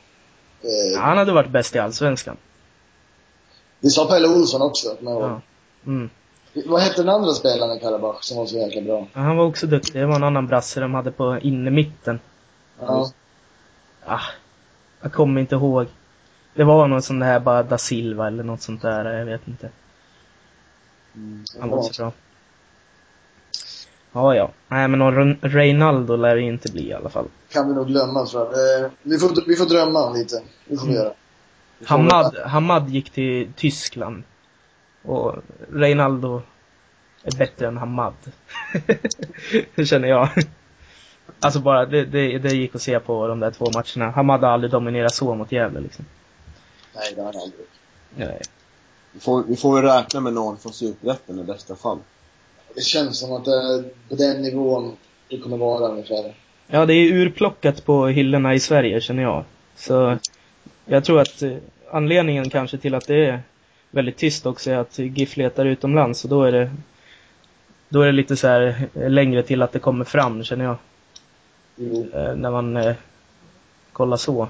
Eh, Han hade varit bäst i Allsvenskan. Det sa Pelle Olsson också. Ja. Mm. Vad hette den andra spelaren i Karabach som var så jäkla bra? Ja, Han var också duktig. Det var en annan brasse de hade på innermitten. Ja. Ah, jag kommer inte ihåg. Det var någon sån där bara da Silva eller något sånt där. Jag vet inte. Mm. Han var så bra. Ja, ja. Nej, men någon Reinaldo lär det inte bli i alla fall. Kan vi nog glömma tror jag. Eh, vi, får, vi får drömma lite. Det får vi Mm. göra. Hamad, Hamad gick till Tyskland. Och Reinaldo är bättre än Hamad. det känner jag. Alltså bara, det, det, det gick att se på de där två matcherna. Hamad har aldrig dominerat så mot Gävle liksom. Nej, det har han aldrig. Nej. Vi får, vi får väl räkna med någon från Superettan i bästa fall. Det känns som att det på den nivån det kommer vara ungefär. Ja, det är urplockat på hyllorna i Sverige känner jag. Så jag tror att eh, anledningen kanske till att det är väldigt tyst också är att GIF letar utomlands och då är det då är det lite så här eh, längre till att det kommer fram, känner jag. Jo. Eh, när man eh, kollar så.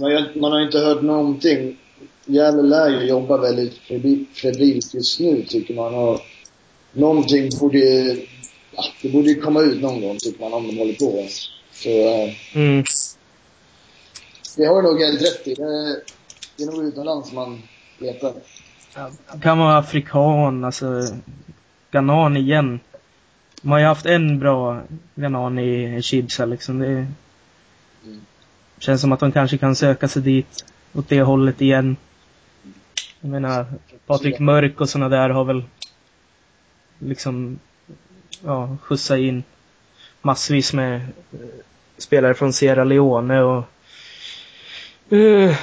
Man, har- man har inte hört någonting. Gävle lär ju jobba väldigt febri- febrilt just nu, tycker man. Och någonting borde ja, det borde ju komma ut någon gång, tycker man, om de håller på. Så eh, Mm. Det har nog helt rätt i. Det, det är nog utomlands man letar. Kan vara afrikan, alltså Ghanan igen. De har ju haft en bra Ghanan i Chibsa liksom. Det Mm. känns som att de kanske kan söka sig dit, åt det hållet igen. Jag menar, Patrik Mörk och såna där har väl liksom, ja, skjutsat in massvis med eh, spelare från Sierra Leone och eh,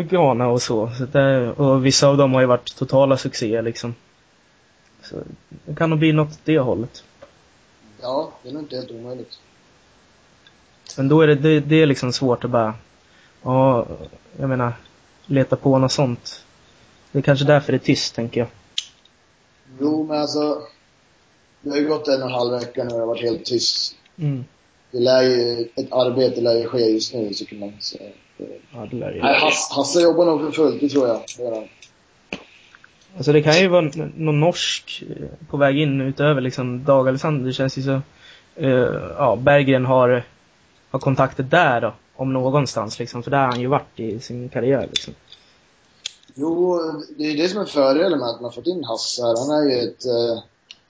Ghana och så. så där, och vissa av dem har ju varit totala succéer liksom. Så det kan nog bli något det hållet. Ja, det är nog inte helt omöjligt. Men då är det, det, det är liksom svårt att bara, ja, jag menar, leta på något sånt. Det är kanske därför det är tyst, tänker jag. Jo, men alltså. Det har ju gått en och en halv vecka nu och det har varit helt tyst. Mm. Det lär ju, ett arbete lär ju ske just nu, man. Så, Ja, det lär ju. Nej, Hasse, Hasse jobbar nog för fullt, det tror jag. Det. Alltså det kan ju vara någon norsk eh, på väg in utöver liksom Dag Alexander. Det känns ju så, eh, ja, Berggren har, har kontakter där då, om någonstans liksom. För där har han ju varit i sin karriär liksom. Jo, det är det som är fördelen med att man fått in Hasse här. Han är ju ett, eh,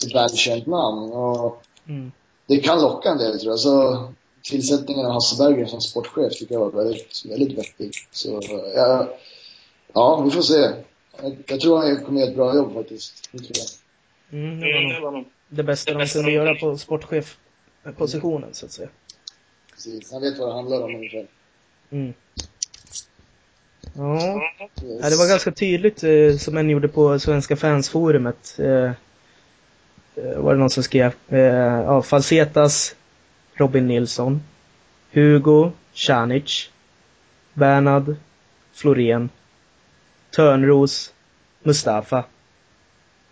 ett välkänt namn och Mm. det kan locka en del tror jag. Så tillsättningen av Hasse Berggren som sportchef tycker jag var väldigt, väldigt vettig. Så ja, ja, vi får se. Jag, jag tror han kommer göra ett bra jobb faktiskt. Det tror jag. Mm, det var nog det bästa de kunde göra på sportchef-positionen så att säga. Precis. Han vet vad det handlar om ungefär. Mm. Ja, Ja, det var ganska tydligt eh, som en gjorde på Svenska fansforumet. Eh, eh, var det någon som skrev. Eh, ja, Falsetas, Robin Nilsson, Hugo, Canic, Bernhard, Florén, Törnros, Mustafa,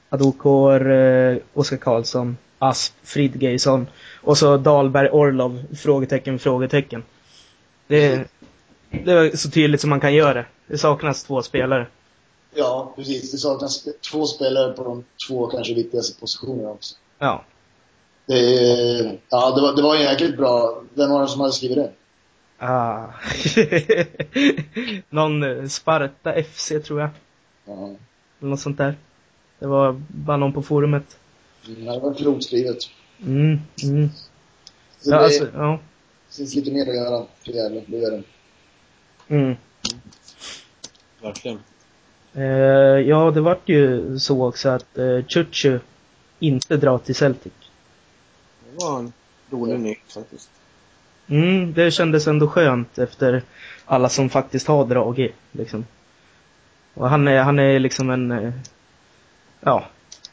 Adokor, eh, Oskar Karlsson, Asp, Fridgeisson och så Dahlberg, Orlov, frågetecken, frågetecken. Det, det var så tydligt som man kan göra det. Det saknas två spelare. Ja, precis. Det saknas två spelare på de två kanske viktigaste positionerna också. Ja. Det, är- ja, det var, det var jäkligt bra. Vem var det som hade skrivit det? Ah. Någon eh, Sparta FC tror jag. Ja. Något sånt där. Det var bara någon på forumet. Mm, Det var klokt skrivet. Mm, mm. Så Ja, det alltså, ja. finns lite mer att göra för Gävle, det gör det. Mm. Verkligen. Eh, ja, det vart ju så också att eh, Chuchu inte drar till Celtic. Det var en rolig nytt faktiskt. Mm, det kändes ändå skönt efter alla som faktiskt har dragit, liksom. Och han är, han är liksom en, eh, ja,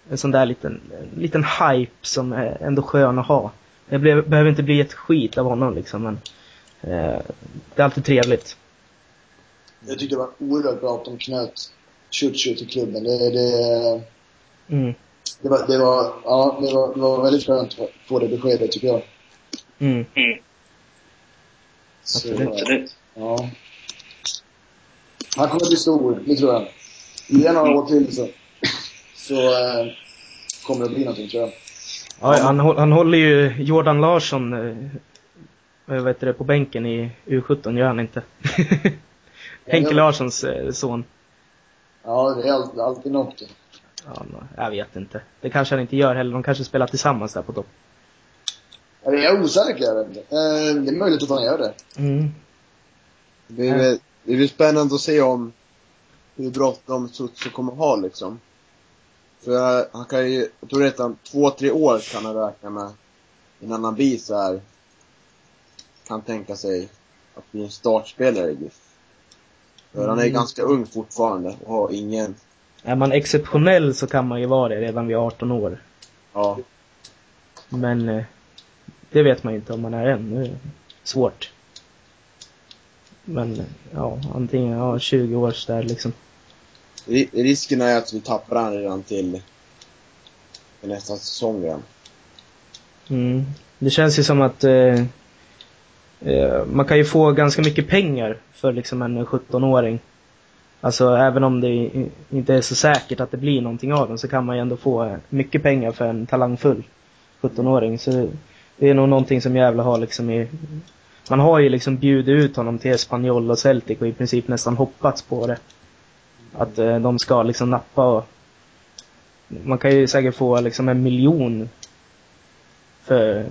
en sån där liten, en liten hype som är ändå skön att ha. Det blev, behöver inte bli ett skit av honom liksom, men eh, det är alltid trevligt. Jag tyckte det var oerhört bra att de knöt Churchill till klubben. Det, det, Mm, det, var, det, var, ja, det, var, det var väldigt skönt att få det beskedet, tycker jag. mm, Så, Absolut. Ja. Han kommer bli stor, det tror jag. Ge några år till så, så eh, kommer det bli någonting, tror jag. Ja, han, han håller ju Jordan Larsson, eh, vad heter det, på bänken i U17, gör han inte? Henke Larssons eh, son. Ja, det är all, alltid något. Ja, jag vet inte. Det kanske han inte gör heller. De kanske spelar tillsammans där på topp. Jag är osäker, jag vet inte. Eh, det är möjligt att han gör det. Mm. Det blir, väl- det blir spännande att se om hur bråttom Sutsu kommer ha liksom. För han kan ju, jag tror redan två, tre år kan han räkna med innan han blir så här kan tänka sig att bli en startspelare i GIF. För han är Mm. ganska ung fortfarande och har ingen, Är man exceptionell så kan man ju vara det redan vid 18 år. ja, Men eh, det vet man ju inte om man är än. Det är svårt. Men eh, ja, antingen ja, 20 års där liksom. ri- risken är att vi tappar han redan till i nästa säsong igen. Mm. Det känns ju som att eh, eh, man kan ju få ganska mycket pengar för liksom en 17-åring. Alltså även om det inte är så säkert att det blir någonting av den så kan man ju ändå få mycket pengar för en talangfull 17-åring. Så det är nog någonting som Gävle har liksom i... Man har ju liksom bjudit ut honom till Espanyol och Celtic och i princip nästan hoppats på det. Att eh, de ska liksom nappa och... Man kan ju säkert få liksom en miljon för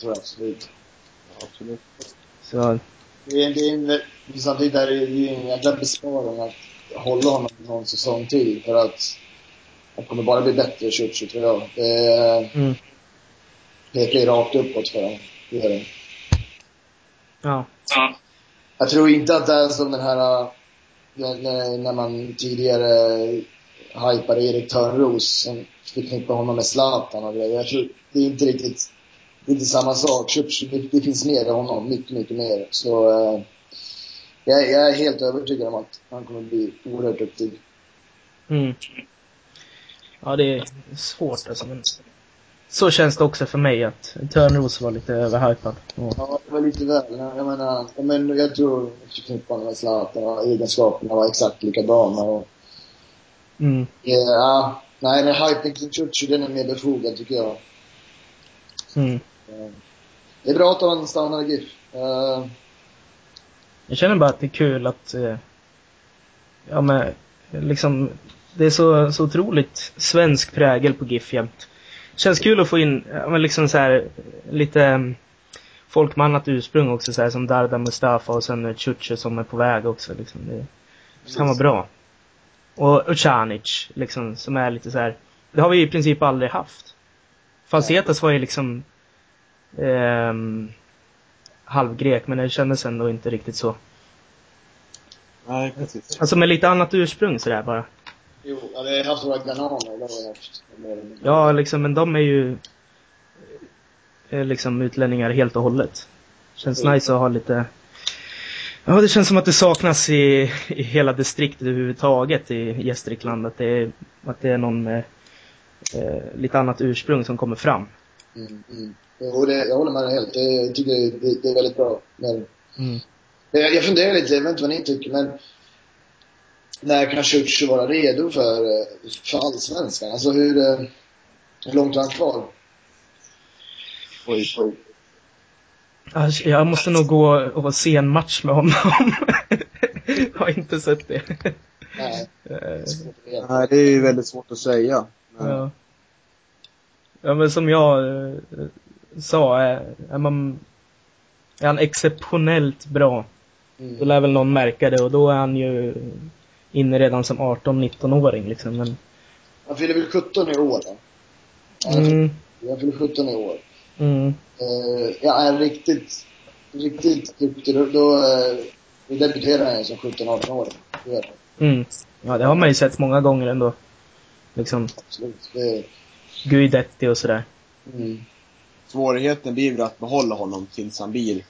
tror jag absolut. Absolut. Så, Det är, det är en, samtidigt är det ju en jävla besparing att hålla honom någon säsong till för att han kommer bara bli bättre 2020 tror jag. Det mm, pekar ju rakt uppåt för honom. Det gör det. ja. Jag tror inte att det är som den här, äh, när, man tidigare hypade Erik Törnros som förknippade honom med Zlatan och grejer. Jag tror det är inte riktigt, det är inte samma sak. Det, finns mer i honom, mycket, mycket mer. Så eh, jag, jag är helt övertygad om att han kommer bli oerhört duktig. Mm. Ja, det är svårt alltså. Men så känns det också för mig att Törnros var lite överhypad. Och, Ja, det var lite väl. Jag menar, ja, men jag tror förknippande med Zlatan och egenskaperna var exakt likadana. Och, mm, ja, nej, men hypen kring Churchill den är mer befogad tycker jag. mm. Eh, Det är bra att han stannar i GIF. Eh, Jag känner bara att det är kul att, eh, ja men, liksom, det är så, så otroligt svensk prägel på GIF jämt. Känns kul att få in, ja men liksom så här lite um, folk med annat ursprung också så här, som Darda Mustafa och sen Churchill som är på väg också liksom. Det, det kan vara bra. Och Ucanic, liksom, som är lite så här. Det har vi i princip aldrig haft. Falsetas var ju liksom ehm, halvgrek, men det kändes ändå inte riktigt så. Nej, precis. Alltså med lite annat ursprung sådär bara. Jo, ghananer. Det har jag haft. Ja, liksom, men de är ju eh, liksom utlänningar helt och hållet. Känns Mm. nice att ha lite Ja, det känns som att det saknas i, i hela distriktet överhuvudtaget i Gästrikland. Att det är, att det är någon med eh, lite annat ursprung som kommer fram. Mm, mm. Jo, det, jag håller med dig helt. Det, jag tycker det, det är väldigt bra. Men, Mm. jag, jag funderar lite, jag vet inte vad ni tycker, men när kan Churchill vara redo för, för allsvenskan? Alltså hur, eh, hur långt har han kvar? Oj, oj. Alltså, Jag måste nog gå och se en match med honom. har inte sett det. Nej, Eh, att veta. Nej, det är ju väldigt svårt att säga. Men, Ja. Ja men som jag eh, sa, är, är man är han exceptionellt bra, då Mm. lär väl någon märka det och då är han ju inne redan som 18-19-åring liksom. Men, Han fyller väl 17 i år? Då? Ja, mm, Han fyller 17 i år. mm, Eh, jag är riktigt, riktigt duktig. Då, då, eh, då debuterar han ju som 17-18 år. Mm. Ja det har man ju sett många gånger ändå. Liksom Absolut. Det, Guidetti och sådär. mm. Svårigheten blir väl att behålla honom tills han blir,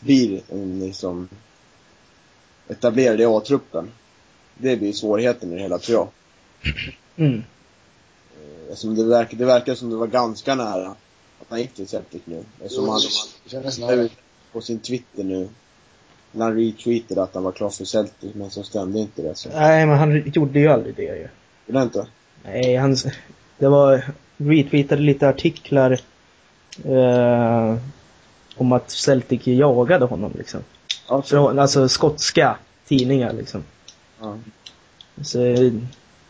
blir en liksom etablerad i A-truppen. Det blir svårigheten i det hela tror jag. Mm. Eftersom det verkar, det verkar som det var ganska nära att han gick till Celtic nu. Eftersom Jo, han kändes nära. på sin Twitter nu, när han retweetade att han var klar för Celtic, men så stämde inte det. Så. Nej men han gjorde ju aldrig det ju. Gjorde han inte? Nej, han, det var, retweetade lite artiklar eh, om att Celtic jagade honom liksom. Ja, Från, alltså skotska tidningar liksom. ja. Så,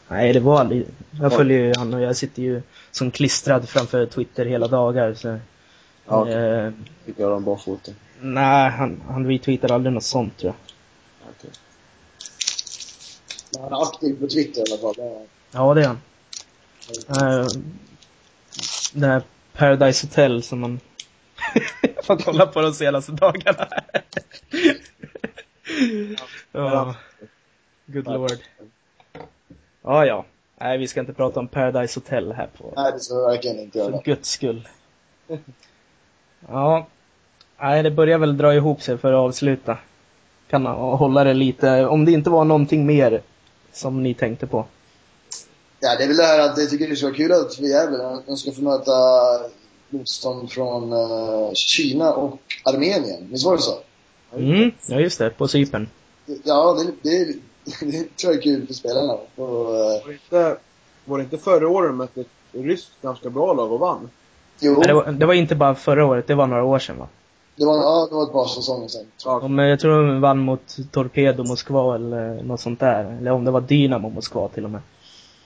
nej det var aldrig, jag Ja. följer ju han och jag sitter ju som klistrad framför Twitter hela dagar så. Ja, eh, Fick jag dem barfota. nej, han, han retweetar aldrig något sånt tror jag. Men han är aktiv på Twitter i alla fall. Ja, det är han. Eh, det här Paradise Hotel som man har kollat på de senaste dagarna. ja, good lord. Ja, ja. Nej, vi ska inte prata om Paradise Hotel här på Nej, det ska vi verkligen inte för göra. guds skull. Ja. Nej, det börjar väl dra ihop sig för att avsluta. Kan hålla det lite, om det inte var någonting mer som ni tänkte på. Ja, det är väl det här att jag tycker det ska vara kul att för Gävle, de ska få möta motstånd från eh, Kina och Armenien. Visst var det så? Mm, ja just det, på Cypern. Ja, det, det, det tror jag är kul för spelarna. Och, eh, Var det inte, var det inte förra året de mötte ett ryskt ganska bra lag och vann? jo, Nej, det, var, det var inte bara förra året, det var några år sedan va? det var, ja, det var ett par säsonger sedan. Ja, Om, jag tror de vann mot Torpedo Moskva eller något sånt där. Eller om det var Dynamo Moskva till och med.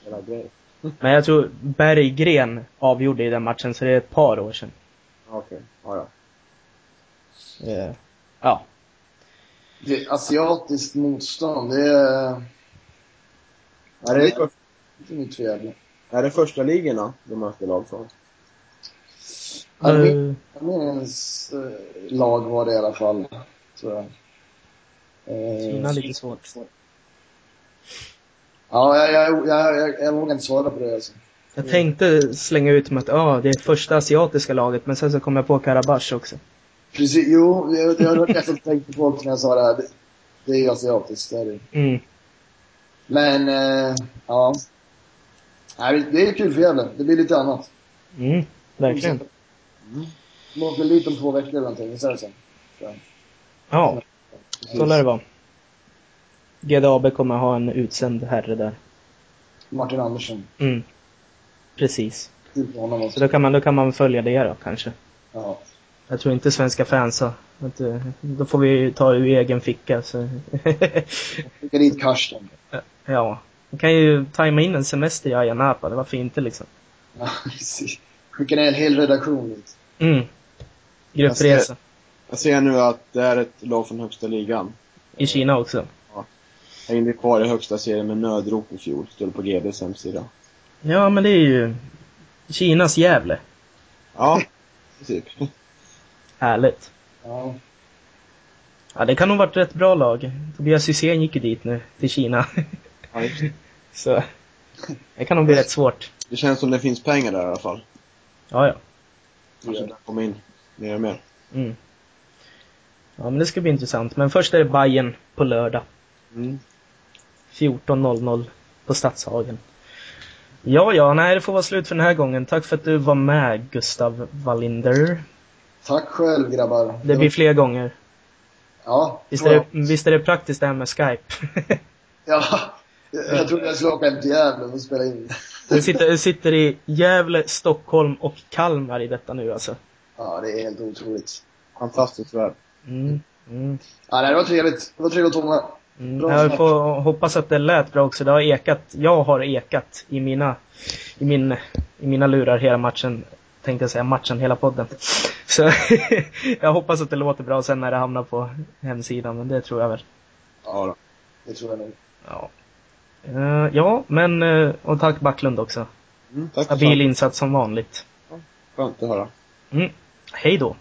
Hela grejen. Men jag tror Berggren avgjorde i den matchen, så det är ett par år sedan. Okej, ja, ja. Eh, ja. Det är asiatiskt motstånd, det är Är det, inte nytt för Gävle. är det första ligorna de möter lag från? Arme- Eh, Armeniens eh, lag var det i alla fall, tror jag. Eh, Kina lite svårt. Ja, jag, jag, jag, jag, vågar inte svara på det alltså. Jag tänkte slänga ut med att ja, det är första asiatiska laget, men sen så kom jag på Karabach också. Precis, jo, jag, jag har nästan tänkt på när jag sa det här. Det, det är ju asiatiskt, det är det. Mm. Men, eh, ja. Nej, det är kul för Gävle. Det blir lite annat. Mm, verkligen. De åker dit om två veckor eller någonting, så är det sen. Så, Ja, så lär det vara. GDAB kommer ha en utsänd herre där. Martin Andersson. Mm. Precis. Så då kan man, då kan man följa det då kanske. Ja. Jag tror inte svenska fans har, inte, då får vi ta ur egen ficka så. Skicka dit Karsten. ja. Vi kan ju tajma in en semester i Ayia Napa, det varför inte liksom. Ja, precis. Skicka ner en hel redaktion dit. Mm. Gruppresa. Jag ser nu att det är ett lag från högsta ligan. I Kina också. Hängde kvar i högsta serien med nödrop i fjol. Det på GDs hemsida. Ja, men det är ju Kinas Gävle. Ja, typ. Härligt. Ja. Ja, det kan nog varit ett bra lag. Tobias Hysén gick ju dit nu, till Kina. Ja. Så det kan nog bli rätt svårt. det känns som det finns pengar där i alla fall. Ja, ja. Kanske där kommer in mer och mer. Mm. Ja, men det ska bli intressant. Men först är det Bayern på lördag. Mm. 14.00 på Stadshagen. Ja, ja, nej, det får vara slut för den här gången. Tack för att du var med, Gustav Wallinder. Tack själv grabbar. Det blir fler gånger. Ja. Visst är det, visst är det praktiskt det här med Skype? Ja. Jag, trodde jag skulle åka hem till Gävle och spela in. Du sitter, du sitter i Gävle, Stockholm och Kalmar i detta nu alltså. Ja, det är helt otroligt. Fantastiskt värld. Mm, mm, Ja, det var trevligt. Det var trevligt att vara med. Mm. Jag får hoppas att det lät bra också. Det har ekat, jag har ekat i mina, i min, i mina lurar hela matchen. Tänkte jag säga matchen, hela podden. Så jag hoppas att det låter bra sen när det hamnar på hemsidan, men det tror jag väl. Ja då. Det tror jag nog. Ja. Eh, ja, men, eh, och tack Backlund också. Mm, tack Stabil insats som vanligt. Skönt att höra. Mm. Hej då.